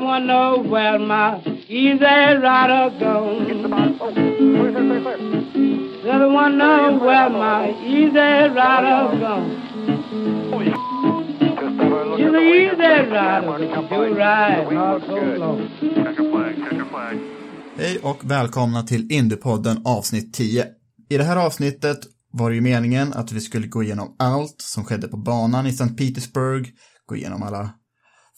Wanna know where my easy rider goes. Said I wanna know where my easy rider goes. She's an easy rider, do ride all so long. Hej och välkomna till Indiepodden avsnitt 10. I det här avsnittet var det ju meningen att vi skulle gå igenom allt som skedde på banan i St. Petersburg, gå igenom alla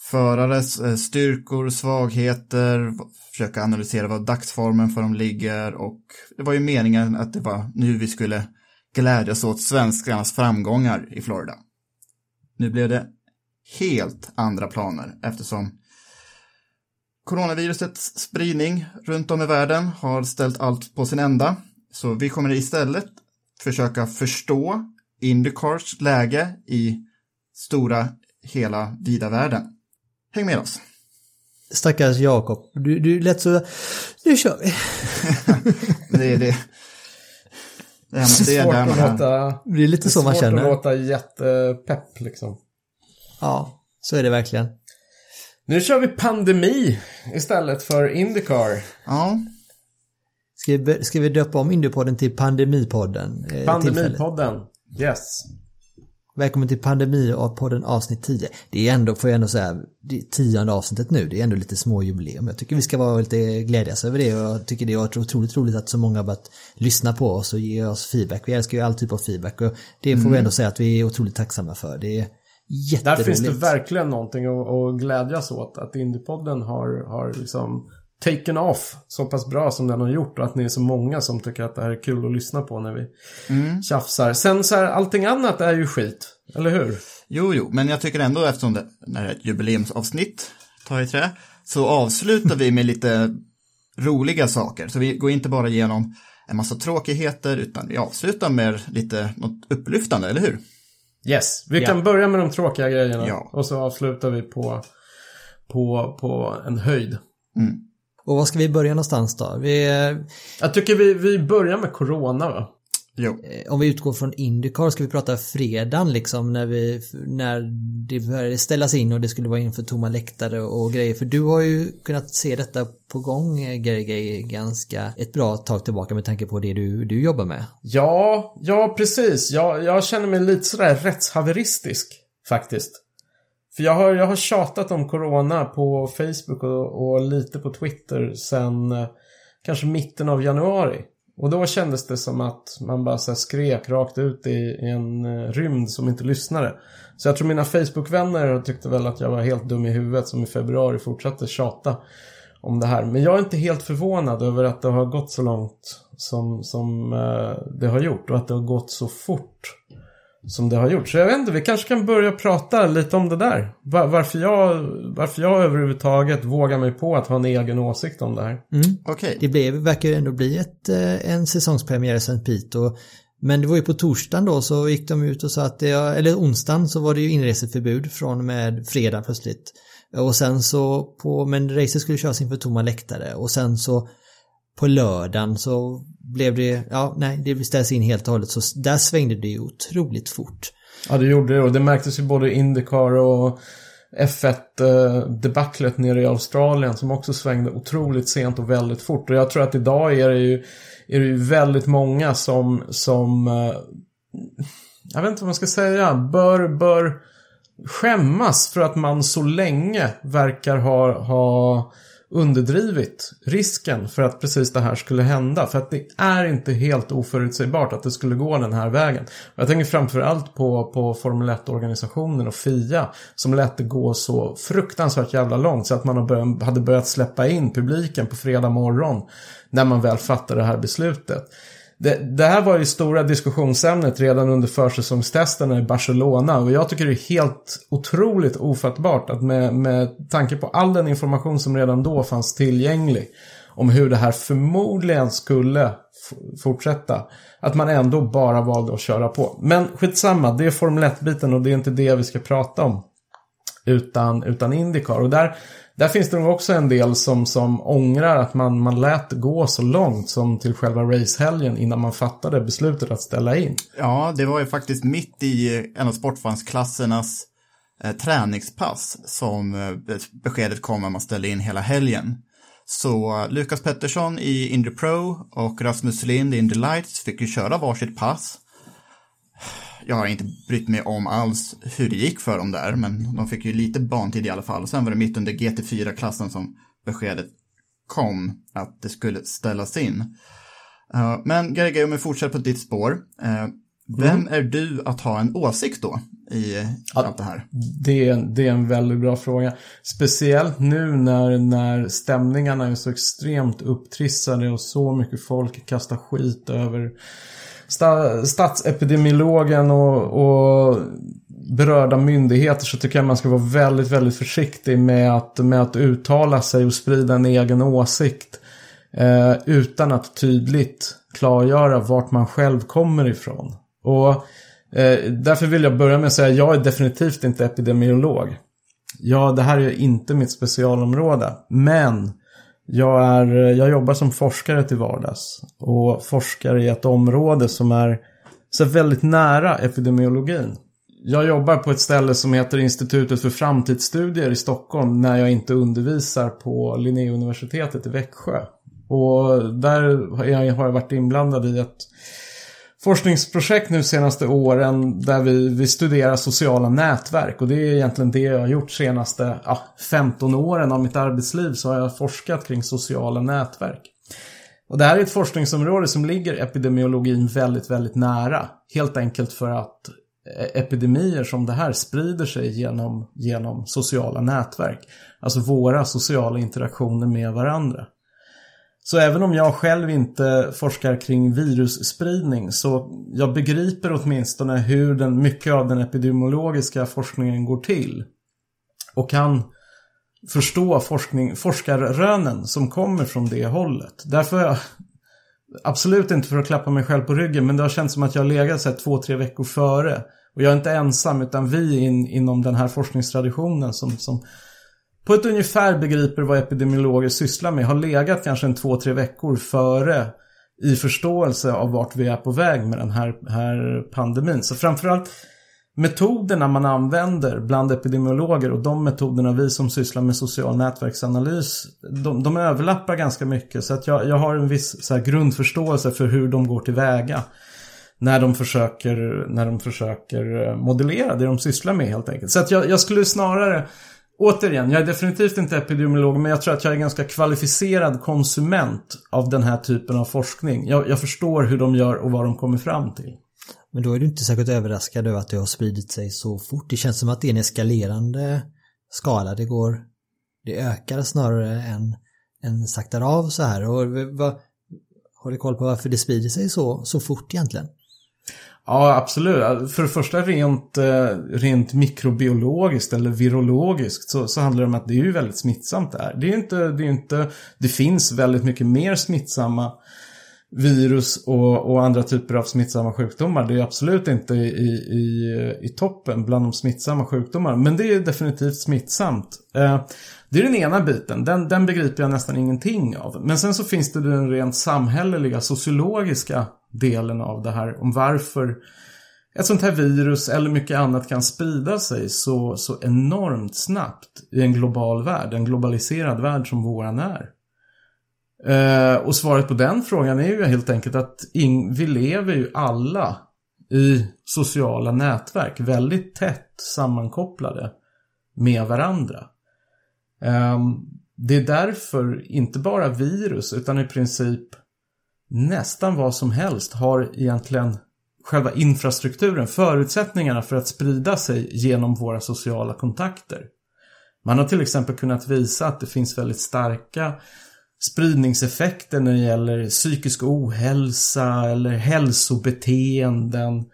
förares eh, styrkor, svagheter, försöka analysera vad dagsformen för dem ligger och det var ju meningen att det var nu vi skulle glädjas åt svenskarnas framgångar i Florida. Nu blev det helt andra planer eftersom coronavirusets spridning runt om i världen har ställt allt på sin ända. Så vi kommer istället försöka förstå Indycars läge i stora, hela, vida världen. Häng med oss! Stackars Jakob. Du, du lät så... Nu kör vi. Det är det. Det är, det är Svårt att man är. låta... Det är lite så man Svårt att känner. låta jättepepp liksom. Ja, så är det verkligen. Nu kör vi pandemi istället för Indycar. Ja, Ska vi, ska vi döpa om Indiepodden till Pandemipodden? eh? Pandemipodden. Yes. Välkommen till Pandemipodden avsnitt 10. Det är ändå, får jag ändå säga, det är tionde avsnittet nu. Det är ändå lite små jubileum. Jag tycker vi ska vara lite glädjas över det och jag tycker det varit otroligt roligt att så många har börjat lyssna på oss och ge oss feedback. Vi älskar ju all typ av feedback och det får vi ändå säga att vi är otroligt tacksamma för. Det är Där jätteroligt. finns det verkligen någonting att, att glädjas åt. Att Indypodden har, har liksom taken off så pass bra som den har gjort. Och att ni är så många som tycker att det här är kul att lyssna på när vi tjafsar. Sen så här, allting annat är ju skit. Eller hur? jo, jo, men jag tycker ändå eftersom det är ett jubileumsavsnitt, tar i trä, så avslutar vi med lite roliga saker. Så vi går inte bara igenom en massa tråkigheter, utan vi avslutar med lite något upplyftande, eller hur? Yes. Vi Ja. kan börja med de tråkiga grejerna. Ja. Och så avslutar vi på, på, på en höjd. Och var ska vi börja någonstans då? Vi, eh, Jag tycker vi, vi börjar med Corona va? Jo, Eh, om vi utgår från Indycar ska vi prata fredagen liksom när vi när det började ställas in och det skulle vara inför tomma läktare och grejer. För du har ju kunnat se detta på gång eh, Gergej ganska ett bra tag tillbaka med tanke på det du, du jobbar med. Ja, ja precis. Jag, jag känner mig lite sådär rättshaveristisk faktiskt. För jag har, jag har tjatat om Corona på Facebook och, och lite på Twitter sen eh, kanske mitten av januari. Och då kändes det som att man bara så skrek rakt ut i, i en eh, rymd som inte lyssnade. Så jag tror mina Facebook-vänner tyckte väl att jag var helt dum i huvudet som i februari fortsatte tjata om det här. Men jag är inte helt förvånad över att det har gått så långt som, som eh, det har gjort och att det har gått så fort som det har gjort. Så jag vet inte, vi kanske kan börja prata lite om det där. Va- varför, jag, varför jag överhuvudtaget vågar mig på att ha en egen åsikt om det här. okej. Det blev, verkar ju ändå bli ett, eh, en säsongspremiär i St. Pete och men det var ju på torsdagen då så gick de ut och sa att det, eller onsdagen så var det ju inreseförbud från och med fredag plötsligt. Och sen så på, men racet skulle köras inför tomma läktare och sen så på lördagen så blev det, ja nej det ställs in helt och hållet så där svängde det ju otroligt fort. Ja, det gjorde det och det märktes ju både i Indycar och F1-debaclet eh, nere i Australien som också svängde otroligt sent och väldigt fort. Och jag tror att idag är det ju, är det ju väldigt många som, som eh, jag vet inte vad man ska säga, bör, bör skämmas för att man så länge verkar ha, ha underdrivit risken för att precis det här skulle hända. För att det är inte helt oförutsägbart att det skulle gå den här vägen. Jag tänker framförallt på, på Formel 1-organisationen och FIA som lät det gå så fruktansvärt jävla långt så att man hade börjat släppa in publiken på fredag morgon när man väl fattade det här beslutet. Det, det, här var ju stora diskussionsämnet redan under försäsongstesterna i Barcelona och jag tycker det är helt otroligt ofattbart att med, med tanke på all den information som redan då fanns tillgänglig om hur det här förmodligen skulle fortsätta. Att man ändå bara valde att köra på. Men skitsamma, det är Formel 1-biten och det är inte det vi ska prata om. Utan, utan Indycar. Och där där finns det nog också en del som, som ångrar att man, man lät gå så långt som till själva racehelgen innan man fattade beslutet att ställa in. Ja, det var ju faktiskt mitt i eh, en av sportfansklassernas eh, träningspass som eh, beskedet kom att man ställde in hela helgen. Så eh, Lukas Pettersson i Indy Pro och Rasmus Lind i Indy Lights fick ju köra varsitt pass jag har inte brytt mig om alls hur det gick för dem där, men de fick ju lite bantid i alla fall. Sen var det mitt under GT4-klassen som beskedet kom att det skulle ställas in. Uh, men Gergely, om vi fortsätter på ditt spår. Uh, vem mm. är du att ha en åsikt då i ja, allt det här? Det är, det är en väldigt bra fråga. Speciellt nu när, när stämningarna är så extremt upptrissade och så mycket folk kastar skit över statsepidemiologen och, och berörda myndigheter så tycker jag man ska vara väldigt, väldigt försiktig med att, med att uttala sig och sprida en egen åsikt. Eh, utan att tydligt klargöra vart man själv kommer ifrån. Och eh, därför vill jag börja med att säga att jag är definitivt inte epidemiolog. Ja, det här är inte mitt specialområde. Men jag, är, jag jobbar som forskare till vardags och forskar i ett område som är så väldigt nära epidemiologin. Jag jobbar på ett ställe som heter Institutet för framtidsstudier i Stockholm när jag inte undervisar på Linnéuniversitetet i Växjö. Och där har jag varit inblandad i ett forskningsprojekt nu senaste åren där vi, vi studerar sociala nätverk. Och det är egentligen det jag har gjort senaste ja, 15 åren av mitt arbetsliv så har jag forskat kring sociala nätverk. Och det här är ett forskningsområde som ligger epidemiologin väldigt, väldigt nära. Helt enkelt för att eh, epidemier som det här sprider sig genom, genom sociala nätverk. Alltså våra sociala interaktioner med varandra. Så även om jag själv inte forskar kring virusspridning så jag begriper åtminstone hur den, mycket av den epidemiologiska forskningen går till. Och kan förstå forskning, forskarrönen som kommer från det hållet. Därför jag, absolut inte för att klappa mig själv på ryggen, men det har känts som att jag har legat så två, tre veckor före. Och jag är inte ensam, utan vi in, inom den här forskningstraditionen som, som på ett ungefär begriper vad epidemiologer sysslar med har legat kanske en två, tre veckor före i förståelse av vart vi är på väg med den här, här pandemin. Så framförallt metoderna man använder bland epidemiologer och de metoderna vi som sysslar med social nätverksanalys, de, de överlappar ganska mycket. Så att jag, jag har en viss så här, grundförståelse för hur de går tillväga när de försöker, när de försöker eh, modellera det de sysslar med helt enkelt. Så att jag, jag skulle snarare Återigen, jag är definitivt inte epidemiolog men jag tror att jag är ganska kvalificerad konsument av den här typen av forskning. Jag, jag förstår hur de gör och vad de kommer fram till. Men då är du inte särskilt överraskad över att det har spridit sig så fort. Det känns som att det är en eskalerande skala. Det går, det ökar snarare än, än saktar av så här. Och vad, har du koll på varför det sprider sig så, så fort egentligen? Ja, absolut. För det första rent, eh, rent mikrobiologiskt eller virologiskt så, så handlar det om att det är ju väldigt smittsamt där. Det är inte, det är inte, det finns väldigt mycket mer smittsamma virus och, och andra typer av smittsamma sjukdomar. Det är absolut inte i, i, i toppen bland de smittsamma sjukdomarna. Men det är definitivt smittsamt. Eh, det är den ena biten. Den, den begriper jag nästan ingenting av. Men sen så finns det den rent samhälleliga, sociologiska delen av det här. Om varför ett sånt här virus eller mycket annat kan sprida sig så, så enormt snabbt i en global värld. En globaliserad värld som våran är. Eh, och svaret på den frågan är ju helt enkelt att in, vi lever ju alla i sociala nätverk väldigt tätt sammankopplade med varandra. Ehm, det är därför inte bara virus utan i princip nästan vad som helst har egentligen själva infrastrukturen, förutsättningarna för att sprida sig genom våra sociala kontakter. Man har till exempel kunnat visa att det finns väldigt starka spridningseffekter när det gäller psykisk ohälsa eller hälsobeteenden.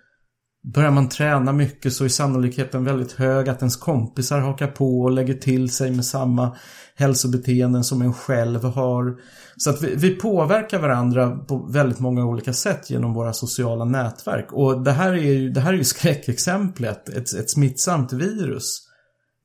Börjar man träna mycket så är sannolikheten väldigt hög att ens kompisar hakar på och lägger till sig med samma hälsobeteenden som en själv har. Så att vi, vi, påverkar varandra på väldigt många olika sätt genom våra sociala nätverk. Och det här är ju, det här är ju skräckexemplet, ett, ett smittsamt virus.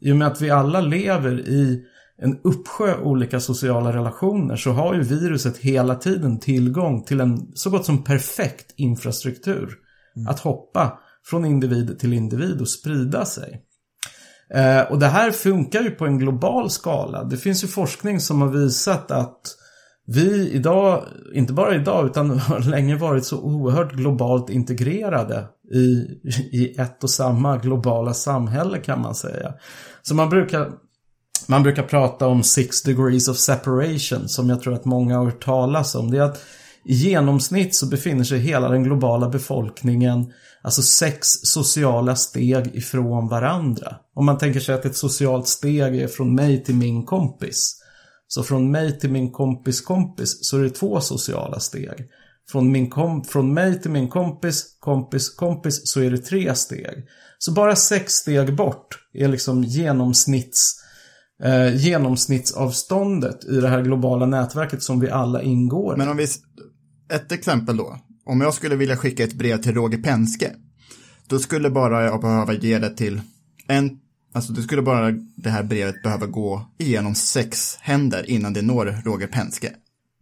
I och med att vi alla lever i en uppsjö olika sociala relationer så har ju viruset hela tiden tillgång till en så gott som perfekt infrastruktur. Mm. Att hoppa från individ till individ och sprida sig. Eh, och det här funkar ju på en global skala. Det finns ju forskning som har visat att vi idag, inte bara idag utan har länge varit så oerhört globalt integrerade i, i ett och samma globala samhälle kan man säga. Så man brukar, man brukar prata om six degrees of separation som jag tror att många har hört talas om. Det är att i genomsnitt så befinner sig hela den globala befolkningen alltså sex sociala steg ifrån varandra. Om man tänker sig att ett socialt steg är från mig till min kompis. Så från mig till min kompis kompis så är det två sociala steg. Från, min kom från mig till min kompis, kompis, kompis så är det tre steg. Så bara sex steg bort är liksom genomsnitts, eh, genomsnittsavståndet i det här globala nätverket som vi alla ingår Men om vi, ett exempel då. Om jag skulle vilja skicka ett brev till Roger Penske, då skulle bara jag behöva ge det till en, alltså det skulle bara det här brevet behöva gå igenom sex händer innan det når Roger Penske.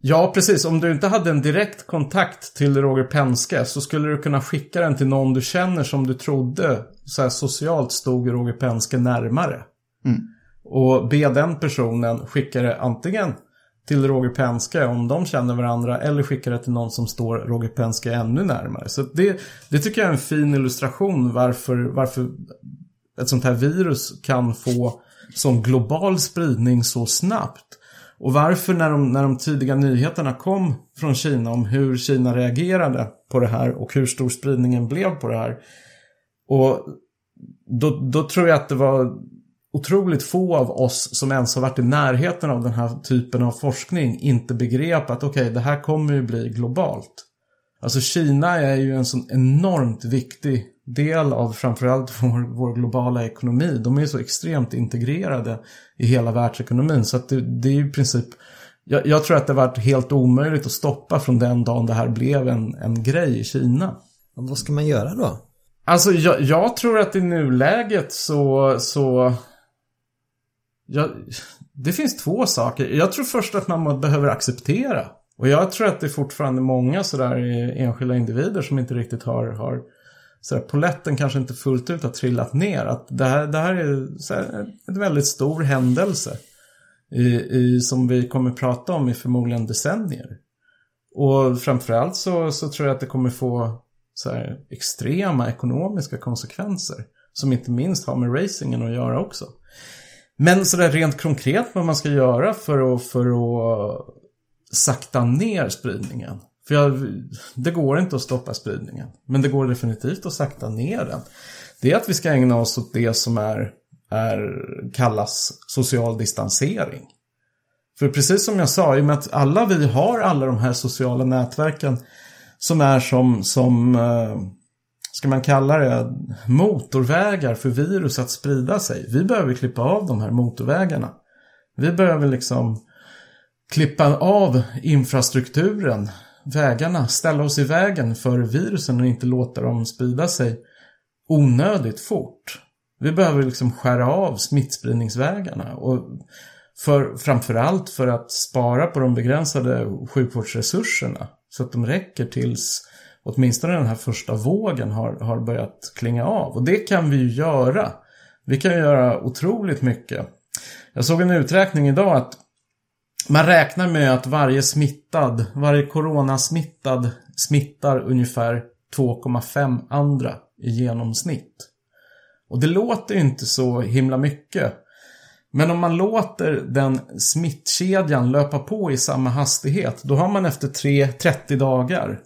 Ja, precis. Om du inte hade en direkt kontakt till Roger Penske så skulle du kunna skicka den till någon du känner som du trodde så socialt stod Roger Penske närmare. Mm. Och be den personen skicka det antingen till Roger Penske om de känner varandra eller skicka det till någon som står Roger Penske ännu närmare. Så det, det tycker jag är en fin illustration varför, varför ett sånt här virus kan få sån global spridning så snabbt. Och varför när de, när de tidiga nyheterna kom från Kina om hur Kina reagerade på det här och hur stor spridningen blev på det här. Och då, då tror jag att det var otroligt få av oss som ens har varit i närheten av den här typen av forskning inte begrep att okej, okay, det här kommer ju bli globalt. Alltså Kina är ju en sån enormt viktig del av framförallt vår, vår globala ekonomi. De är ju så extremt integrerade i hela världsekonomin så att det, det är ju i princip jag, jag, tror att det varit helt omöjligt att stoppa från den dagen det här blev en, en grej i Kina. Och vad ska man göra då? Alltså jag, jag tror att i nuläget så, så jag, det finns två saker. Jag tror först att man behöver acceptera. Och jag tror att det är fortfarande många sådär enskilda individer som inte riktigt har, har sådär, poletten kanske inte fullt ut har trillat ner. Att det här, det här är sådär, en väldigt stor händelse. I, i, som vi kommer prata om i förmodligen decennier. Och framförallt så, så tror jag att det kommer få sådär extrema ekonomiska konsekvenser. Som inte minst har med racingen att göra också. Men sådär rent konkret vad man ska göra för att, för att sakta ner spridningen. För jag, det går inte att stoppa spridningen. Men det går definitivt att sakta ner den. Det är att vi ska ägna oss åt det som är, är kallas social distansering. För precis som jag sa, i och med att alla vi har alla de här sociala nätverken som är som, som eh, ska man kalla det, motorvägar för virus att sprida sig. Vi behöver klippa av de här motorvägarna. Vi behöver liksom klippa av infrastrukturen, vägarna, ställa oss i vägen för virusen och inte låta dem sprida sig onödigt fort. Vi behöver liksom skära av smittspridningsvägarna och för, framförallt för att spara på de begränsade sjukvårdsresurserna så att de räcker tills åtminstone den här första vågen har, har börjat klinga av. Och det kan vi ju göra. Vi kan göra otroligt mycket. Jag såg en uträkning idag att man räknar med att varje smittad, varje coronasmittad smittar ungefär 2,5 andra i genomsnitt. Och det låter ju inte så himla mycket. Men om man låter den smittkedjan löpa på i samma hastighet, då har man efter 3, 30 dagar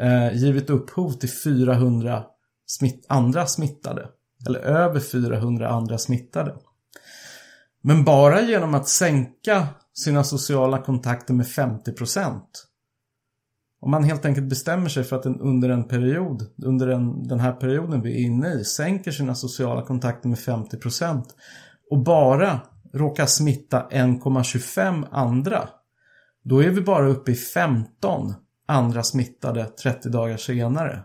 eh, givit upphov till 400 smitt, andra smittade. Eller över 400 andra smittade. Men bara genom att sänka sina sociala kontakter med 50% Om man helt enkelt bestämmer sig för att en, under en period, under en, den här perioden vi är inne i, sänker sina sociala kontakter med 50% och bara råkar smitta 1,25 andra, då är vi bara uppe i 15 andra smittade 30 dagar senare.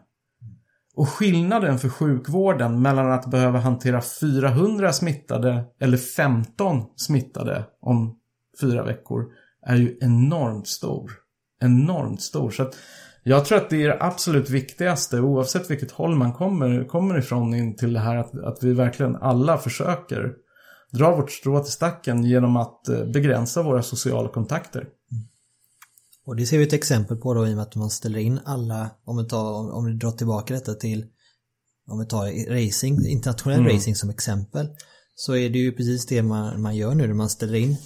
Och skillnaden för sjukvården mellan att behöva hantera 400 smittade eller 15 smittade om fyra veckor är ju enormt stor. Enormt stor. Så att jag tror att det är det absolut viktigaste oavsett vilket håll man kommer, kommer ifrån in till det här att, att vi verkligen alla försöker dra vårt strå till stacken genom att eh, begränsa våra sociala kontakter. Och det ser vi ett exempel på då i och med att man ställer in alla, om vi, tar, om vi drar tillbaka detta till, om vi tar racing, internationell mm. racing som exempel, så är det ju precis det man, man gör nu när man ställer in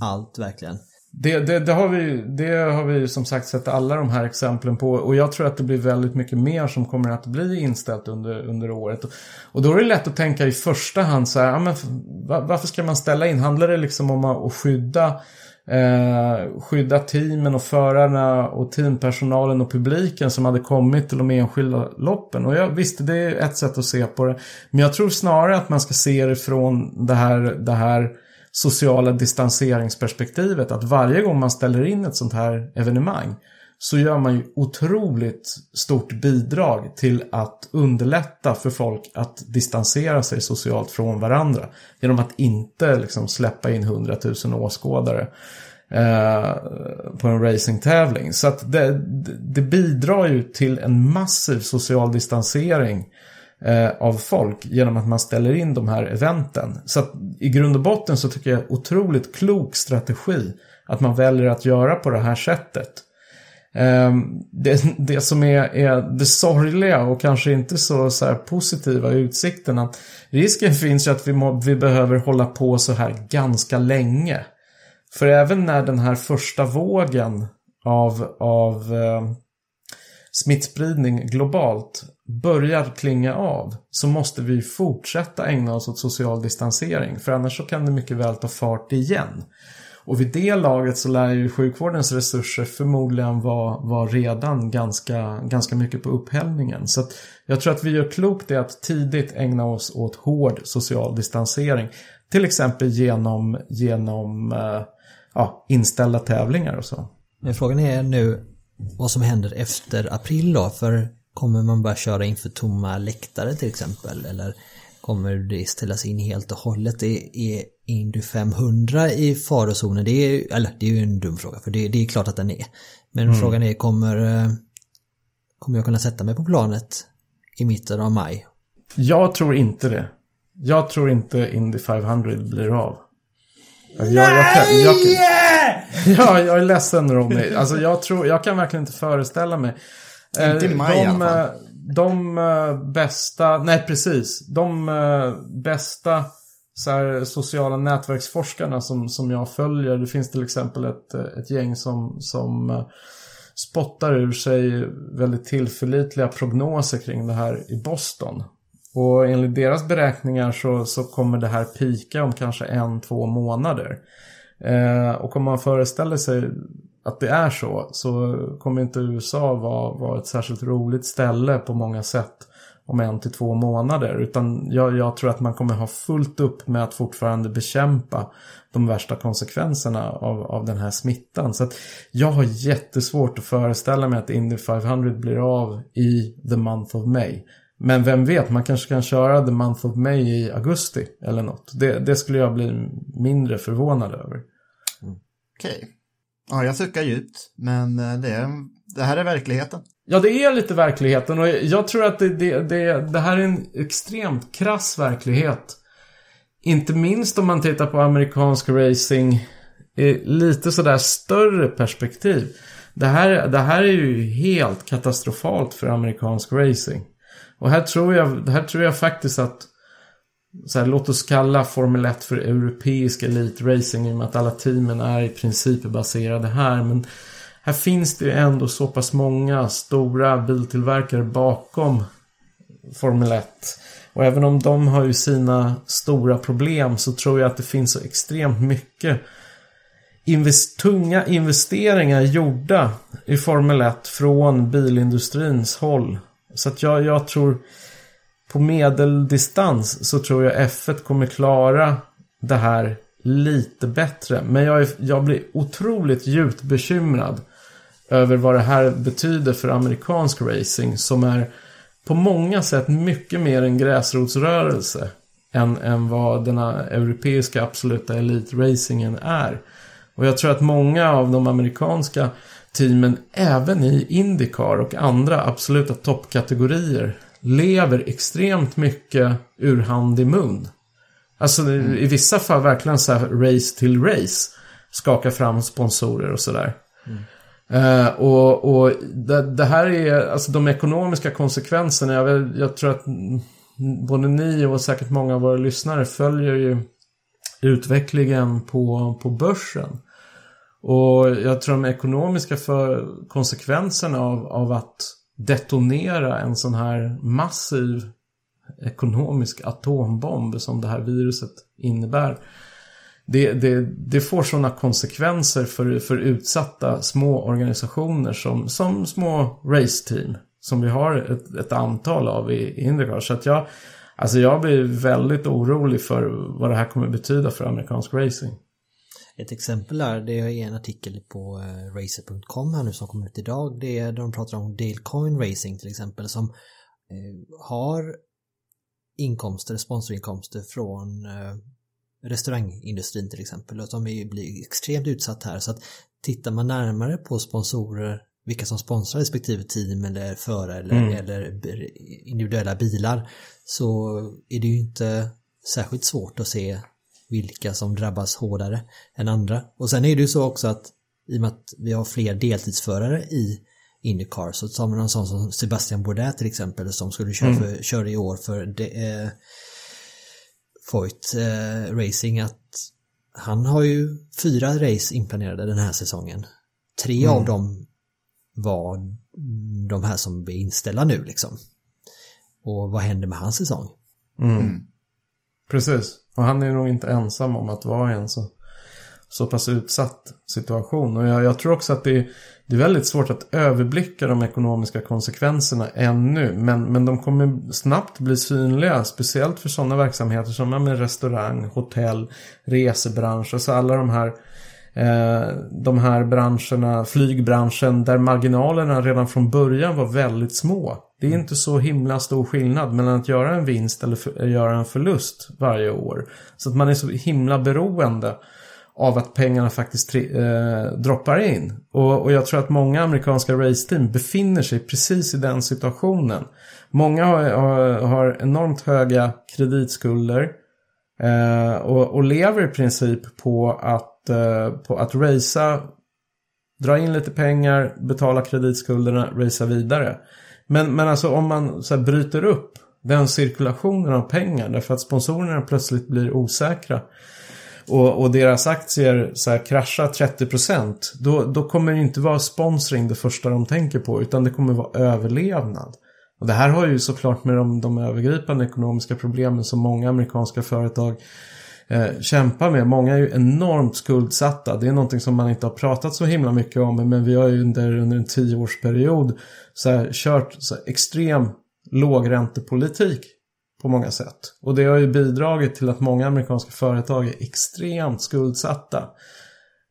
allt verkligen. Det, det, det, har vi, det har vi som sagt sett alla de här exemplen på och jag tror att det blir väldigt mycket mer som kommer att bli inställt under, under året. Och då är det lätt att tänka i första hand så här, ja, men varför ska man ställa in? Handlar det liksom om att skydda eh, skydda teamen och förarna och teampersonalen och publiken som hade kommit till de enskilda loppen. Och jag visste det är ett sätt att se på det. Men jag tror snarare att man ska se det från det här, det här sociala distanseringsperspektivet. Att varje gång man ställer in ett sånt här evenemang så gör man ju otroligt stort bidrag till att underlätta för folk att distansera sig socialt från varandra. Genom att inte liksom släppa in hundratusen åskådare eh, på en racingtävling. Så att det, det, bidrar ju till en massiv social distansering eh, av folk genom att man ställer in de här eventen. Så att i grund och botten så tycker jag otroligt klok strategi att man väljer att göra på det här sättet. Ehm, det, det som är, är det sorgliga och kanske inte så, så här positiva utsikterna. Risken finns ju att vi, må, vi behöver hålla på så här ganska länge. För även när den här första vågen av, av eh, smittspridning globalt börjar klinga av så måste vi fortsätta ägna oss åt social distansering. För annars så kan det mycket väl ta fart igen. Och vid det laget så lär ju sjukvårdens resurser förmodligen vara, var redan ganska, ganska mycket på upphällningen. Så att jag tror att vi gör klokt i att tidigt ägna oss åt hård social distansering. Till exempel genom, genom eh, ja, inställda tävlingar och så. Men frågan är nu vad som händer efter april då. För kommer man börja köra inför tomma läktare till exempel? Eller kommer det ställas in helt och hållet? Det är Indy 500 i farozonen? Det är, eller, det är ju en dum fråga för det, det är klart att den är. Men mm. frågan är kommer, eh, kommer jag kunna sätta mig på planet i mitten av maj? Jag tror inte det. Jag tror inte Indy 500 blir av. Jag, jag, jag, jag, ja, jag är ledsen Ronny. Alltså jag tror, jag kan verkligen inte föreställa mig. Inte i maj de, i alla fall. Eh, de bästa, nej precis, de bästa så här, sociala nätverksforskarna som, som jag följer. Det finns till exempel ett, ett gäng som, som eh, spottar ur sig väldigt tillförlitliga prognoser kring det här i Boston. Och enligt deras beräkningar så, så kommer det här pika om kanske en, två månader. Eh, och om man föreställer sig att det är så, så kommer inte USA vara, vara ett särskilt roligt ställe på många sätt om en till två månader. Utan jag, jag, tror att man kommer ha fullt upp med att fortfarande bekämpa de värsta konsekvenserna av, av den här smittan. Så att jag har jättesvårt att föreställa mig att Indy 500 blir av i the month of May. Men vem vet, man kanske kan köra the month of May i augusti eller något. Det, det skulle jag bli mindre förvånad över. Mm. Okej. Okay. Ja, jag suckar djupt, men eh, det, är, det här är verkligheten. Ja, det är lite verkligheten och jag tror att det, det, det, det här är en extremt krass verklighet. Inte minst om man tittar på amerikansk racing i lite sådär större perspektiv. Det här, det här är ju helt katastrofalt för amerikansk racing. Och här tror jag, här tror jag faktiskt att så här, låt oss kalla Formel 1 för europeisk elitracing i och med att alla teamen är i princip baserade här. Men här finns det ju ändå så pass många stora biltillverkare bakom Formel 1. Och även om de har ju sina stora problem så tror jag att det finns så extremt mycket invest tunga investeringar gjorda i Formel 1 från bilindustrins håll. Så att jag, jag tror på medeldistans så tror jag F1 kommer klara det här lite bättre. Men jag, är, jag blir otroligt djupt bekymrad över vad det här betyder för amerikansk racing som är på många sätt mycket mer en gräsrotsrörelse än, än vad den europeiska absoluta elitracingen är. Och jag tror att många av de amerikanska teamen, även i Indycar och andra absoluta toppkategorier, lever extremt mycket ur hand i mun. Alltså mm. i vissa fall verkligen så här race till race. Skaka fram sponsorer och sådär. Mm. Uh, och och det, det, här är, alltså de ekonomiska konsekvenserna, jag, jag tror att både ni och säkert många av våra lyssnare följer ju utvecklingen på, på börsen. Och jag tror de ekonomiska för konsekvenserna av, av att detonera en sån här massiv ekonomisk atombomb som det här viruset innebär. Det, det, det får sådana konsekvenser för, för utsatta små organisationer som, som små raceteam. Som vi har ett, ett antal av i, Indycar. Så att jag, alltså jag blir väldigt orolig för vad det här kommer betyda för amerikansk racing. Ett exempel där, det är en artikel på eh, racer.com här nu som kommer ut idag. Det är där de pratar om Dale Coin Racing till exempel som eh, har inkomster, sponsorinkomster från eh, restaurangindustrin till exempel och som blir extremt utsatt här så att tittar man närmare på sponsorer vilka som sponsrar respektive team eller förare eller, mm. eller individuella bilar så är det ju inte särskilt svårt att se vilka som drabbas hårdare än andra. Och sen är det ju så också att i och med att vi har fler deltidsförare i Indycar så tar man någon sån som Sebastian Bourdais till exempel som skulle köra, mm. för, köra i år för det, eh, Foyt eh, Racing att han har ju fyra race inplanerade den här säsongen. Tre mm. av dem var de här som blir inställda nu liksom. Och vad händer med hans säsong? Mm. Precis. Och han är nog inte ensam om att vara i en så, så pass utsatt situation. Och jag, jag tror också att det är, det är väldigt svårt att överblicka de ekonomiska konsekvenserna ännu. Men, men de kommer snabbt bli synliga. Speciellt för sådana verksamheter som med restaurang, hotell, resebransch. Alltså alla de här eh, de här branscherna, flygbranschen, där marginalerna redan från början var väldigt små. Det är mm. inte så himla stor skillnad mellan att göra en vinst eller för, göra en förlust varje år. Så att man är så himla beroende av att pengarna faktiskt eh, droppar in. Och, och, jag tror att många amerikanska raceteam befinner sig precis i den situationen. Många har, har, har enormt höga kreditskulder eh, och, och, lever i princip på att, eh, på att racea, dra in lite pengar, betala kreditskulderna, racea vidare. Men, men alltså om man så bryter upp den cirkulationen av pengar därför att sponsorerna plötsligt blir osäkra och, och deras aktier så här kraschar 30% då, då kommer det inte vara sponsring det första de tänker på utan det kommer vara överlevnad. Och det här har ju såklart med de, de övergripande ekonomiska problemen som många amerikanska företag eh, kämpar med. Många är ju enormt skuldsatta. Det är någonting som man inte har pratat så himla mycket om men vi har ju under, under en tioårsperiod så här, kört så här, extrem lågräntepolitik på många sätt. Och det har ju bidragit till att många amerikanska företag är extremt skuldsatta.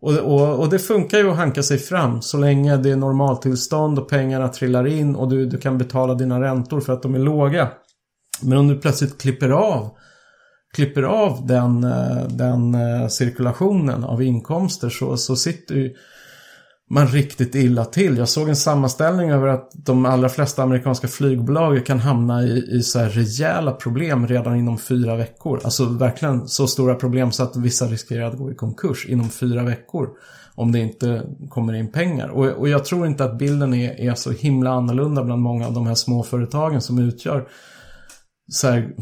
Och, och, och det funkar ju att hanka sig fram så länge det är normaltillstånd och pengarna trillar in och du, du kan betala dina räntor för att de är låga. Men om du plötsligt klipper av klipper av den, eh, den eh, cirkulationen av inkomster så, så sitter ju man riktigt illa till. Jag såg en sammanställning över att de allra flesta amerikanska flygbolag kan hamna i, i så här rejäla problem redan inom fyra veckor. Alltså verkligen så stora problem så att vissa riskerar att gå i konkurs inom fyra veckor. Om det inte kommer in pengar. Och, och jag tror inte att bilden är, är så himla annorlunda bland många av de här småföretagen som utgör så här,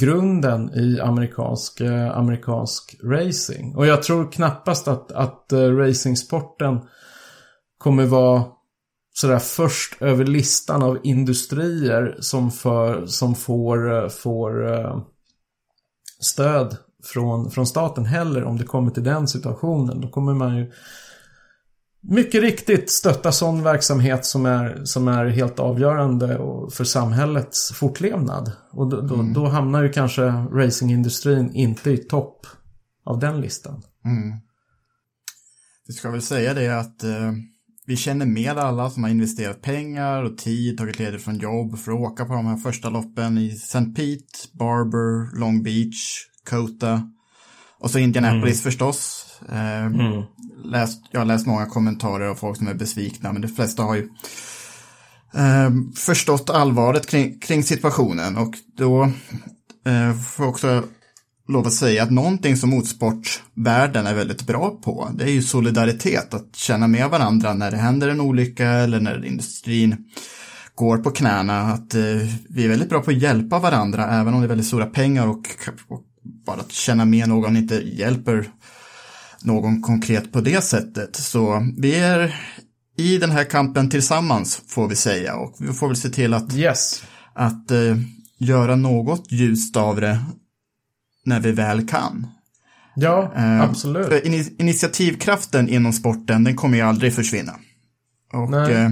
grunden i amerikansk, eh, amerikansk racing. Och jag tror knappast att, att eh, racingsporten kommer vara sådär först över listan av industrier som, för, som får, eh, får eh, stöd från, från staten heller om det kommer till den situationen. Då kommer man ju mycket riktigt stötta sån verksamhet som är, som är helt avgörande för samhällets fortlevnad. Och då, mm. då, då, hamnar ju kanske racingindustrin inte i topp av den listan. Mm. Vi ska väl säga det att eh, vi känner med alla som har investerat pengar och tid, tagit ledigt från jobb för att åka på de här första loppen i St. Pete, Barber, Long Beach, Kota och så Indianapolis mm. förstås. Eh, mm. läst, jag har läst många kommentarer av folk som är besvikna, men de flesta har ju eh, förstått allvaret kring, kring, situationen och då eh, får också lov att säga att någonting som motorsportvärlden är väldigt bra på, det är ju solidaritet, att känna med varandra när det händer en olycka eller när industrin går på knäna, att eh, vi är väldigt bra på att hjälpa varandra, även om det är väldigt stora pengar och, och bara att känna med någon inte hjälper någon konkret på det sättet. Så vi är i den här kampen tillsammans får vi säga och vi får väl se till att, yes. att uh, göra något ljust av det när vi väl kan. Ja, uh, absolut. För in initiativkraften inom sporten, den kommer ju aldrig försvinna. Och uh,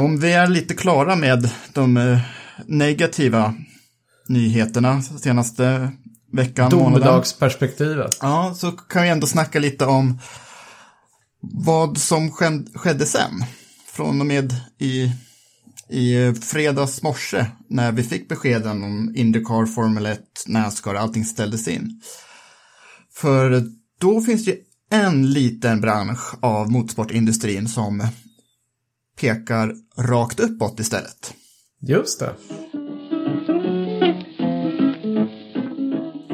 om vi är lite klara med de negativa nyheterna senaste veckan, Domedagsperspektivet. Ja, så kan vi ändå snacka lite om vad som skedde sen. Från och med i, i fredags morse när vi fick beskeden om Indycar, Formel 1, Nascar, allting ställdes in. För då finns det en liten bransch av motorsportindustrin som pekar rakt uppåt istället. Just det.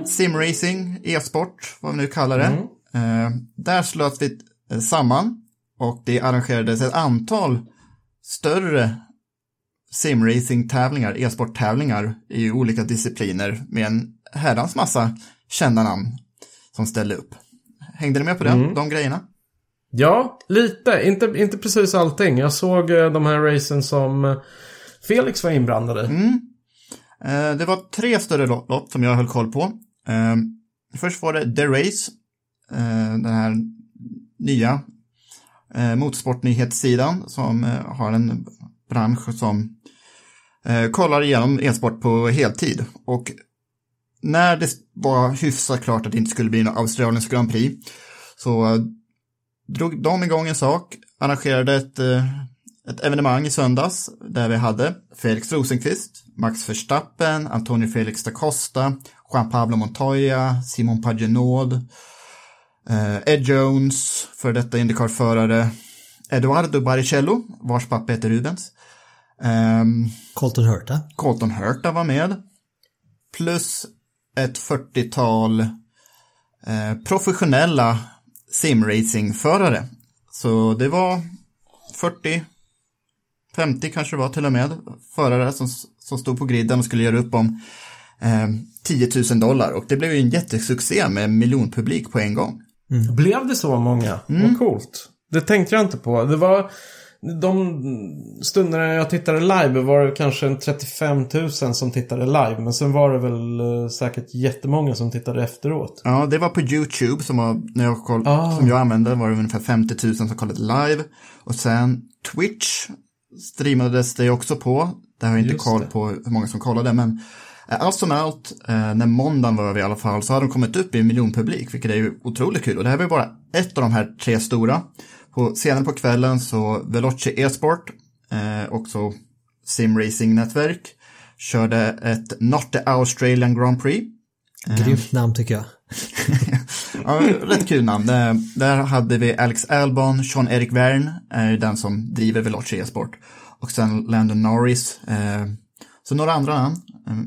simracing, e-sport, vad vi nu kallar det. Mm. Eh, där slöt vi eh, samman och det arrangerades ett antal större simracing-tävlingar, e-sport-tävlingar i olika discipliner med en herrans massa kända namn som ställde upp. Hängde ni med på den, mm. de grejerna? Ja, lite. Inte, inte precis allting. Jag såg eh, de här racen som eh, Felix var inblandad i. Mm. Det var tre större lopp som jag höll koll på. Eh, först var det The Race, eh, den här nya eh, motorsportnyhetssidan som eh, har en bransch som eh, kollar igenom e-sport på heltid. Och när det var hyfsat klart att det inte skulle bli något Australiens Grand Prix så drog de igång en sak, arrangerade ett, eh, ett evenemang i söndags där vi hade Felix Rosenqvist, Max Verstappen, Antonio Felix da Costa, Juan Pablo Montoya, Simon Pagenaud, eh, Ed Jones, för detta Indycar-förare, Eduardo Baricello, vars pappa heter Rubens. Um, Colton Hurta. Colton Hurta var med. Plus ett 40-tal eh, professionella simracingförare. Så det var 40, 50 kanske det var till och med, förare som, som stod på griden och skulle göra upp om eh, 10 000 dollar och det blev ju en jättesuccé med miljonpublik på en gång. Mm. Blev det så många? Mm. Vad coolt. Det tänkte jag inte på. Det var de stunderna jag tittade live var det kanske en 35 000 som tittade live. Men sen var det väl uh, säkert jättemånga som tittade efteråt. Ja, det var på YouTube som, var, när jag koll, ah. som jag använde var det ungefär 50 000 som kollade live. Och sen Twitch streamades det också på. Där har jag inte Just koll det. på hur många som kollade. Men Eh, allt som allt, eh, när måndagen var över i alla fall, så har de kommit upp i en miljon publik, vilket är ju otroligt kul. Och det här var bara ett av de här tre stora. På, senare på kvällen så Veloce E-sport, eh, också Simracing-nätverk, körde ett Not the Australian Grand Prix. Eh, Grymt namn tycker jag. ja, rätt kul namn. Där, hade vi Alex Albon, Sean-Erik Wern, är den som driver Veloce E-sport. Och sen Landon Norris. Eh, så några andra namn.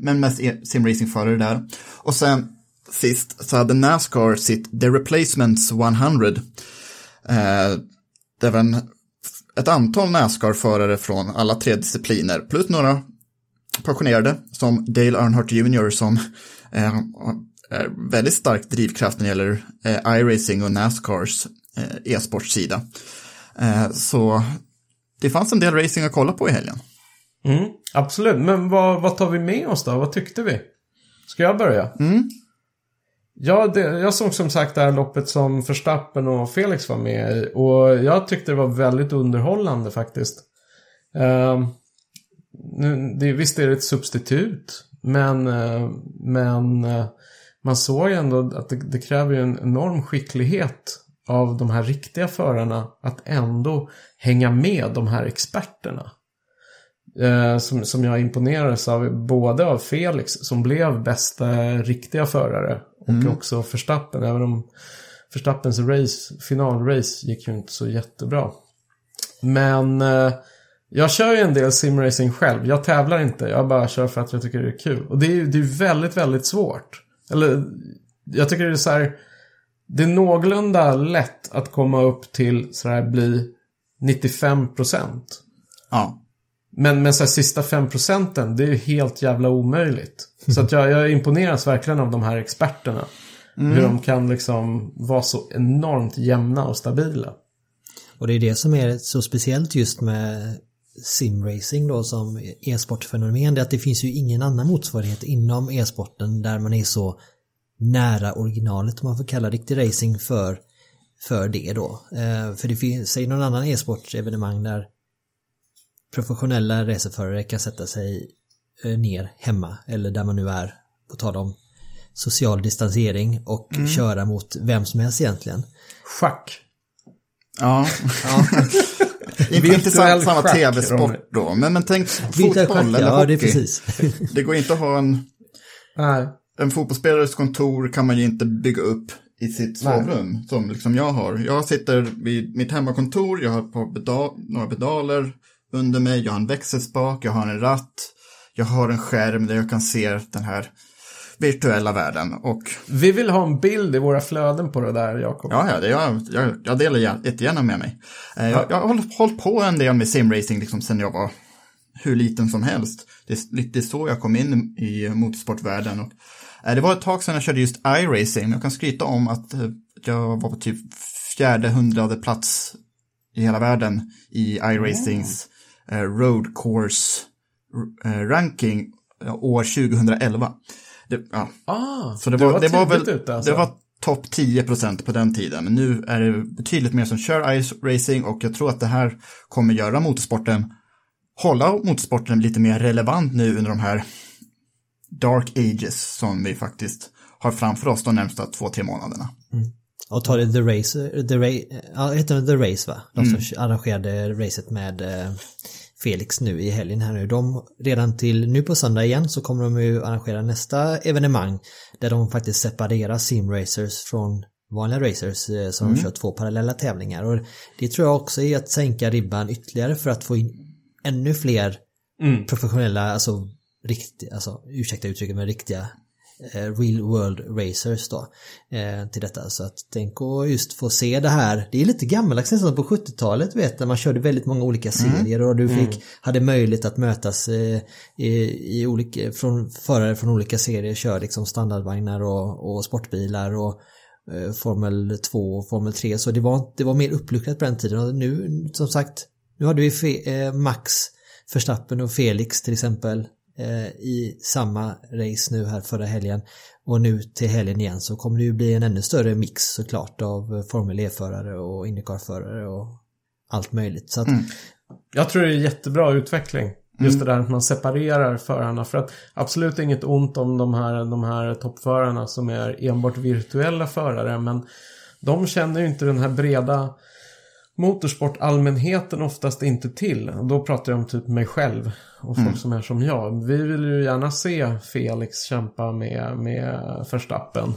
Men mest e- simracingförare där. Och sen sist så hade Nascar sitt The Replacements 100. Eh, det var en, ett antal Nascar-förare från alla tre discipliner plus några passionerade, som Dale Earnhardt Jr. som eh, är väldigt stark drivkraft när det gäller eh, iRacing och Nascars eh, e-sportsida. Så det fanns en del racing att kolla på i helgen. Mm, absolut, men vad, vad tar vi med oss då? Vad tyckte vi? Ska jag börja? Mm. Ja, det, jag såg som sagt det här loppet som Verstappen och Felix var med i. Och jag tyckte det var väldigt underhållande faktiskt. Uh, nu, det, visst är det ett substitut. Men, uh, men uh, man såg ju ändå att det, det kräver ju en enorm skicklighet av de här riktiga förarna att ändå hänga med de här experterna. Eh, som, som jag imponerades av både av Felix som blev bästa riktiga förare och Mm. också Verstappen. Även om Verstappens race, finalrace gick ju inte så jättebra. Men eh, jag kör ju en del simracing själv. Jag tävlar inte. Jag bara kör för att jag tycker det är kul. Och det är ju det är väldigt, väldigt svårt. Eller jag tycker det är så här. Det är någorlunda lätt att komma upp till så här bli 95 procent. Ja. Men, men så här, sista 5 procenten, det är ju helt jävla omöjligt. Så att jag, jag imponeras verkligen av de här experterna. Hur de kan liksom vara så enormt jämna och stabila. Och det är det som är så speciellt just med simracing då som e-sportfenomen. Det är att det finns ju ingen annan motsvarighet inom e-sporten där man är så nära originalet om man får kalla riktig racing för, för det då. Eh, för det finns, säg någon annan e-sportevenemang där professionella racerförare kan sätta sig ner hemma eller där man nu är på tal om social distansering och köra mot vem som helst egentligen. Schack. Ja. inte, inte samma, samma tv-sport då, men, men tänk fotboll schack, eller ja, hockey. det är precis. Det går inte att ha en, Nej. en fotbollsspelares kontor kan man ju inte bygga upp i sitt sovrum som liksom jag har. Jag sitter vid mitt hemmakontor, jag har ett par pedal, några pedaler under mig, jag har en växelspak, jag har en ratt, jag har en skärm där jag kan se den här virtuella världen och Vi vill ha en bild i våra flöden på det där, Jakob. Ja, ja, det, jag, jag, jag delar gär- jättegärna med mig. Eh, jag, jag har hållit, på en del med simracing liksom sen jag var hur liten som helst. Det är lite så jag kom in i motorsportvärlden. Och, eh, det var ett tag sedan jag körde just iRacing. Jag kan skryta om att eh, jag var på typ fjärde hundrade plats i hela världen i iRacings eh, road course ranking eh, år 2011. Det, ja, Ah, så det var, det var tidigt väl, ute alltså. det var topp 10 procent på den tiden. Men nu är det betydligt mer som kör ice racing och jag tror att det här kommer göra motorsporten, hålla motorsporten lite mer relevant nu under de här dark ages som vi faktiskt har framför oss de närmsta två, tre månaderna. Och ta det The Race, The Ra- ja, heter det The Race va? De som arrangerade racet med eh, Felix nu i helgen här nu. De, redan till nu på söndag igen så kommer de ju arrangera nästa evenemang där de faktiskt separerar simracers från vanliga racers eh, som de kör två parallella tävlingar. Och det tror jag också är att sänka ribban ytterligare för att få in ännu fler professionella, alltså riktiga, alltså ursäkta uttrycket men riktiga real world racers då eh, till detta. Så att tänk att just få se det här. Det är lite gammaldags nästan på 70-talet vet när man körde väldigt många olika serier och du fick, hade möjlighet att mötas eh, i, i olika, från förare från olika serier, kör liksom standardvagnar och, och sportbilar och eh, Formel 2 och Formel 3 så det var, det var mer uppluckrat på den tiden. Och nu som sagt nu hade vi fe, eh, Max Verstappen och Felix till exempel. eh, i samma race nu här förra helgen och nu till helgen igen så kommer det ju bli en ännu större mix såklart av eh, Formel E-förare och Indycar-förare och allt möjligt. Så att, Jag tror det är jättebra utveckling. Just det där att man separerar förarna. För att absolut inget ont om de här, de här toppförarna som är enbart virtuella förare. Men de känner ju inte den här breda motorsportallmänheten oftast inte till. Då pratar jag om typ mig själv och folk som är som jag. Vi vill ju gärna se Felix kämpa med, med Verstappen.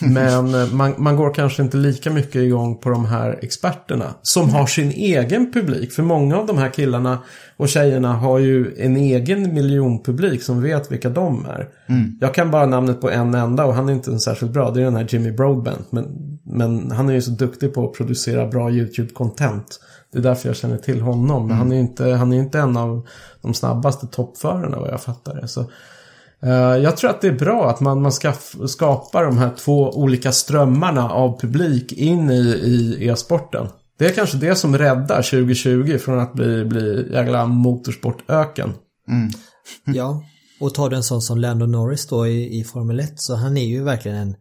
Men eh, man, man går kanske inte lika mycket igång på de här experterna. Som har sin egen publik. För många av de här killarna och tjejerna har ju en egen miljonpublik som vet vilka de är. Jag kan bara namnet på en enda och han är inte en särskilt bra. Det är den här Jimmy Broadbent. Men men han är ju så duktig på att producera bra YouTube-content. Det är därför jag känner till honom. Men han är ju inte, han är inte en av de snabbaste toppförarna vad jag fattar det. Så, eh, jag tror att det är bra att man, man skaff, skapar de här två olika strömmarna av publik in i, i e-sporten. Det är kanske det som räddar 2020 från att bli, bli jävla motorsportöken. Ja, och tar du en sån som Lando Norris då i, i Formel 1 så han är ju verkligen en,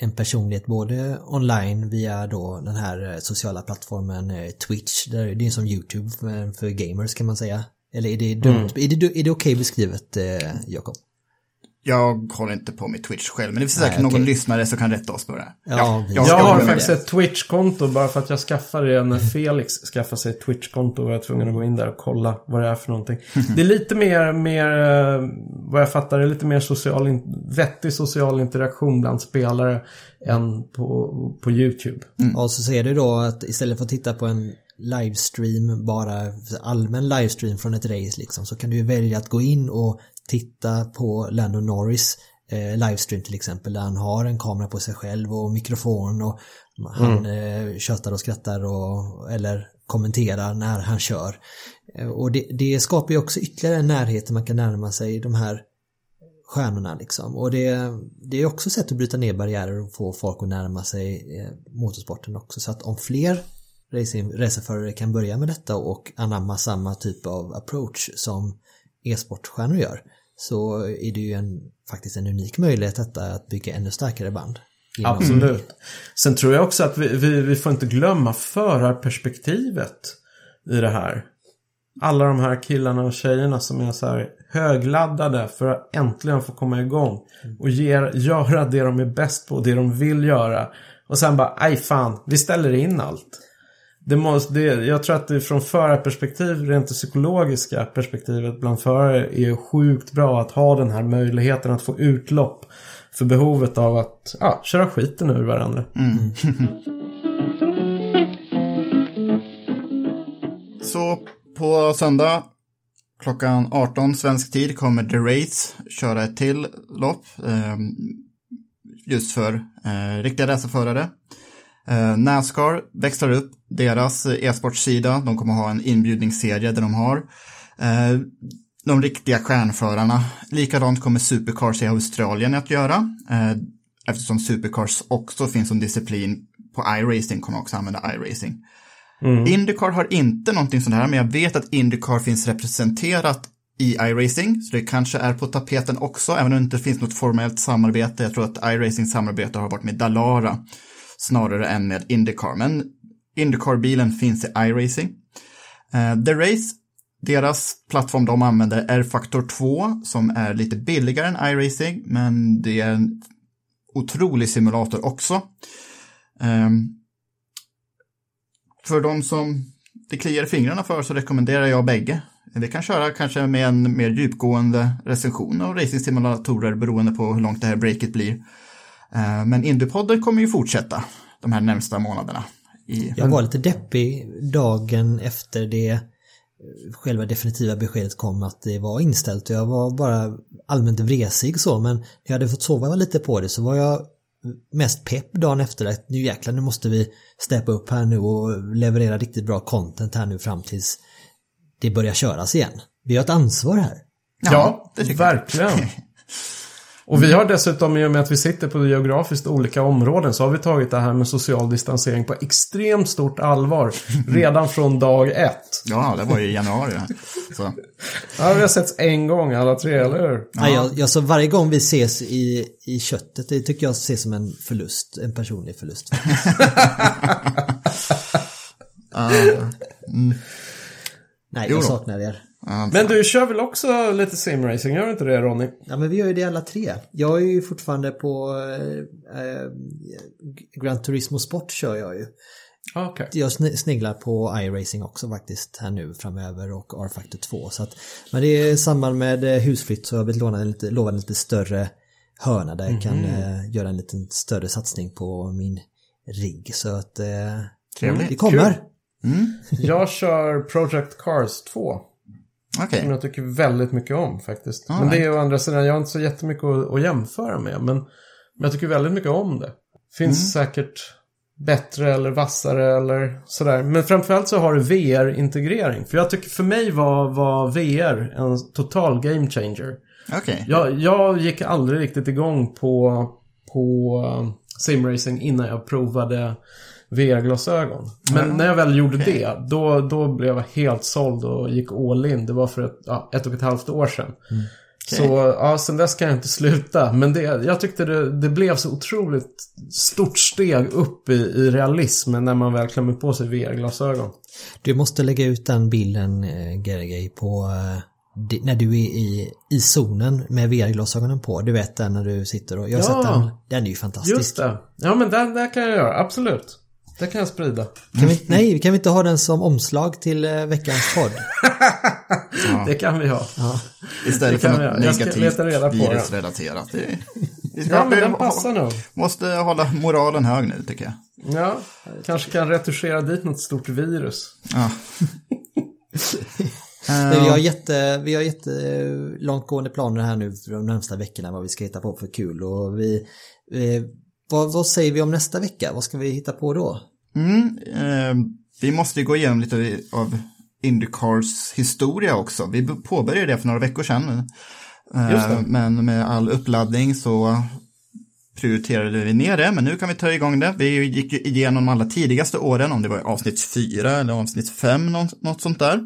en personlighet både online via då den här eh, sociala plattformen eh, Twitch, där det är som YouTube för, gamers kan man säga. Eller är det, dumt, är det, är det okej beskrivet eh, Jakob? Jag håller inte på med Twitch själv, men det finns Nej, säkert någon lyssnare som kan rätta oss på det. Ja, vi- jag Jag har faktiskt det. ett Twitch-konto bara för att jag skaffade det när Felix skaffade sig ett Twitch-konto och jag var tvungen att gå in där och kolla vad det är för någonting. Det är lite mer, mer eh, vad jag fattar, det är lite mer social, vettig social interaktion bland spelare än på, på YouTube. Och så ser du då att istället för att titta på en livestream, bara allmän livestream från ett race liksom, så kan du välja att gå in och titta på Lando Norris eh, livestream till exempel, där han har en kamera på sig själv och mikrofon och han eh, tjötar och skrattar och, eller kommenterar när han kör. Eh, och det, det skapar ju också ytterligare en närhet där man kan närma sig de här stjärnorna liksom. Och det, det är också sätt att bryta ner barriärer och få folk att närma sig eh, motorsporten också. Så att om fler racing- racerförare kan börja med detta och anamma samma typ av approach som e-sportstjärnor gör så är det ju en, faktiskt en unik möjlighet detta att bygga ännu starkare band. Absolut. Sen tror jag också att vi, vi, vi får inte glömma förarperspektivet i det här. Alla de här killarna och tjejerna som är så här högladdade för att äntligen få komma igång. Och ger, göra det de är bäst på, det de vill göra. Och sen bara, aj fan, vi ställer in allt. Det måste, det, jag tror att det från förarperspektiv, rent det psykologiska perspektivet bland förare är sjukt bra att ha den här möjligheten att få utlopp för behovet av att ja, köra skiten ur varandra. Så på söndag klockan 18 svensk tid kommer The Race köra ett till lopp. Eh, just för eh, riktiga racerförare. Eh, Nascar växlar upp deras e-sportsida. De kommer ha en inbjudningsserie där de har eh, de riktiga stjärnförarna. Likadant kommer Supercars i Australien att göra. Eh, eftersom Supercars också finns som disciplin på iRacing kommer också använda iRacing. Indycar har inte någonting sånt här, men jag vet att Indycar finns representerat i iRacing, så det kanske är på tapeten också, även om det inte finns något formellt samarbete. Jag tror att iRacing samarbete har varit med Dalara snarare än med Indycar, men Indycar-bilen finns i iRacing. Eh, The Race, deras plattform de använder är Factor 2 som är lite billigare än iRacing, men det är en otrolig simulator också. Ehm, för de som det kliar i fingrarna för så rekommenderar jag bägge. Vi kan köra kanske med en mer djupgående recension av racingsimulatorer beroende på hur långt det här breaket blir. Eh, Men Indypodden kommer ju fortsätta de här närmsta månaderna. I, Jag var lite deppig dagen efter det själva definitiva beskedet kom att det var inställt och jag var bara allmänt vresig så men när jag hade fått sova lite på det så var jag mest pepp dagen efter att nu jäklar nu måste vi steppa upp här nu och leverera riktigt bra content här nu fram tills det börjar köras igen. Vi har ett ansvar här. Ja, det tycker jag. verkligen. Och vi har dessutom, i och med att vi sitter på geografiskt olika områden, så har vi tagit det här med social distansering på extremt stort allvar. Redan från dag ett. Ja, det var ju i januari. Så. Ja, vi har setts en gång alla tre, eller hur? Nej, jag, jag, så varje gång vi ses i, i köttet, det tycker jag ses som en förlust, en personlig förlust. Nej, Jo jag då. saknar er. Men du kör väl också lite simracing, gör du inte det Ronny? Ja men vi gör ju det alla tre. Jag är ju fortfarande på eh, eh, Gran Turismo Sport kör jag ju. Ah, Okej. Jag sne- sneglar på iRacing också faktiskt här nu framöver och R-Factor 2. Så att, men det är i samband med eh, husflytt så jag har blivit lånad en lite, lovad en lite större hörna där jag kan eh, göra en liten större satsning på min rigg. Så att eh, Trevligt. det kommer. Jag kör Project Cars 2. Okej. Som jag tycker väldigt mycket om faktiskt. All men det är å andra sidan, jag har inte så jättemycket att, att jämföra med. Men, men jag tycker väldigt mycket om det. Finns säkert bättre eller vassare eller sådär. Men framförallt så har det VR-integrering. För jag tycker för mig var, var VR en total game changer. Okej. Jag, jag gick aldrig riktigt igång på, på uh, simracing innan jag provade VR-glasögon. Men när jag väl gjorde det, då, då blev jag helt såld och gick all in. Det var för ett, ja, ett och ett halvt år sedan. Så ja, sen dess kan jag inte sluta. Men det, jag tyckte det, det blev så otroligt stort steg upp i, i realismen när man väl klämmer på sig VR-glasögon. Du måste lägga ut den bilden, eh, Gergej, på eh, när du är i, i zonen med VR-glasögonen på. Du vet den när du sitter och... Jag har Ja. sett den. Den är ju fantastisk. Just det. Ja, men det, det kan jag göra. Absolut. Det kan jag sprida. Kan vi, nej, kan vi inte ha den som omslag till eh, veckans podd? Det kan vi ha. Istället Det för något jag. Jag ska negativt virusrelaterat. Det, vi ska, Ja, men den passar nog. måste hålla moralen hög nu tycker jag. Ja, kanske kan retuschera dit något stort virus. Ja. Nej, vi har jätte, vi har jätte eh, långtgående planer här nu för de närmsta veckorna vad vi ska hitta på för kul och vi... Eh, vad, vad säger vi om nästa vecka? Vad ska vi hitta på då? Mm, eh, vi måste gå igenom lite av Indycars historia också. Vi påbörjade det för några veckor sedan. Eh. Men med all uppladdning så prioriterade vi ner det, men nu kan vi ta igång det. Vi gick ju igenom alla tidigaste åren, om det var avsnitt fyra eller avsnitt fem, något, något sånt där.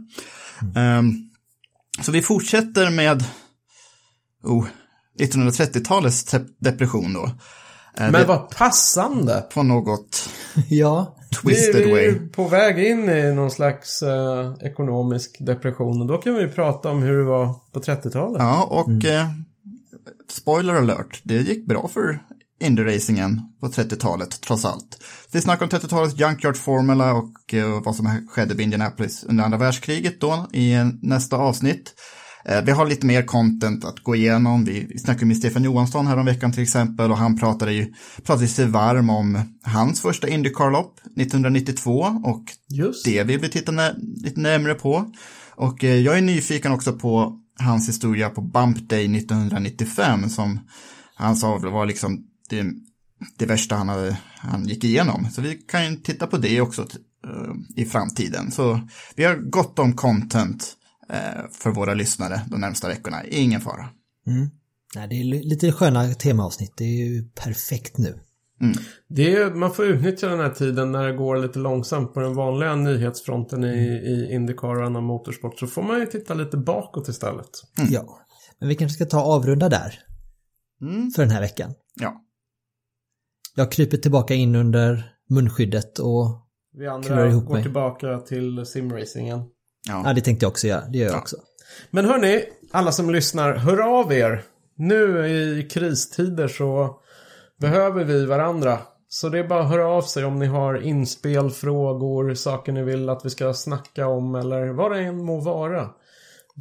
Ehm, så vi fortsätter med oh, 1930-talets te- depression då. Men det- vad passande! På något Ja, twisted vi, vi way. är på väg in i någon slags eh, ekonomisk depression och då kan vi prata om hur det var på 30-talet. Ja, och eh, spoiler alert, det gick bra för Indy-racingen på 30-talet, trots allt. Vi snackar om 30-talets Junkyard Formula och eh, vad som skedde vid Indianapolis under andra världskriget då i nästa avsnitt. Eh, vi har lite mer content att gå igenom. Vi, snackade med Stefan Johansson här om veckan till exempel och han pratade ju pratade sig varm om hans första Indycar-lopp 1992 och Just det vill vi titta nä- lite närmare på. Och eh, jag är nyfiken också på hans historia på Bump Day 1995 som han sa var liksom det, det värsta han, hade, han gick igenom. Så vi kan ju titta på det också eh, i framtiden. Så vi har gott om content för våra lyssnare de närmsta veckorna. Ingen fara. Nej, det är li- lite sköna temaavsnitt. Det är ju perfekt nu. Det är, man får utnyttja den här tiden när det går lite långsamt på den vanliga nyhetsfronten i, i Indycar och annan motorsport. Så får man ju titta lite bakåt istället. Ja. Men vi kanske ska ta avrunda där. Mm. För den här veckan. Ja. Jag kryper tillbaka in under munskyddet och Vi andra ihop går mig. tillbaka till simracingen. Ja. ja, det tänkte jag också göra. Det gör jag Ja. också. Men hörni, alla som lyssnar, hör av er. Nu i kristider så behöver vi varandra. Så det är bara att höra av sig om ni har inspel, frågor, saker ni vill att vi ska snacka om eller vad det än må vara.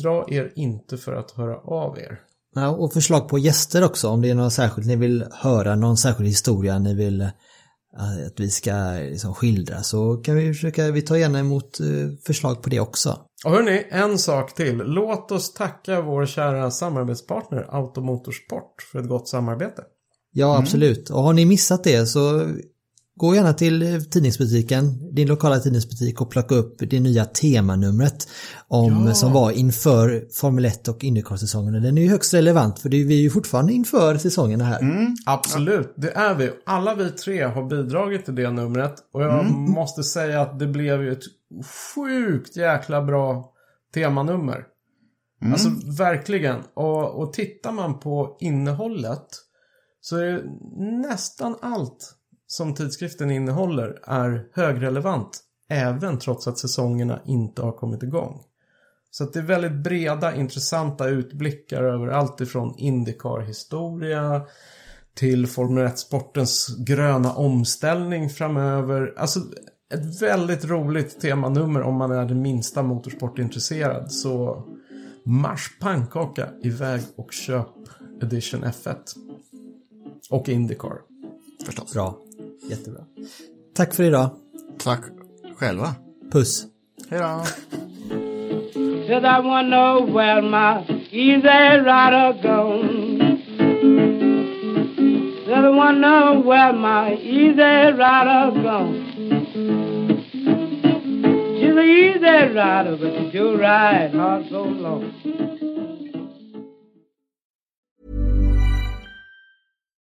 Dra er inte för att höra av er. Ja, och förslag på gäster också om det är något särskilt ni vill höra, någon särskild historia ni vill eh, att vi ska liksom skildra så kan vi försöka, vi tar gärna emot eh, förslag på det också. Och hörni, en sak till. Låt oss tacka vår kära samarbetspartner Automotorsport för ett gott samarbete. Ja, absolut. Och har ni missat det så gå gärna till eh, tidningsbutiken, din lokala tidningsbutik och plocka upp det nya temanumret om, Ja. som var inför Formel 1 och Indycar-säsongen. Den är ju högst relevant för det vi är ju fortfarande inför säsongerna här. Absolut, det är vi. Alla vi tre har bidragit till det numret. Och jag måste säga att det blev ju ett sjukt jäkla bra temanummer. Alltså verkligen. Och, och tittar man på innehållet så är det nästan allt som tidskriften innehåller är högrelevant. Även trots att säsongerna inte har kommit igång. Så att det är väldigt breda, intressanta utblickar över allt ifrån Indycar-historia till Formel 1-sportens gröna omställning framöver. Alltså ett väldigt roligt temanummer om man är det minsta motorsportintresserad. Så Mars pannkaka iväg och köp Edition F1. Och Indycar. Förstås. Bra, jättebra. Tack för idag. Tack själva. Puss. Hej då. Said I wanna know where my easy rider gone. Said ever wonder where my easy rider's gone? She's an easy rider, but she do ride hard so long.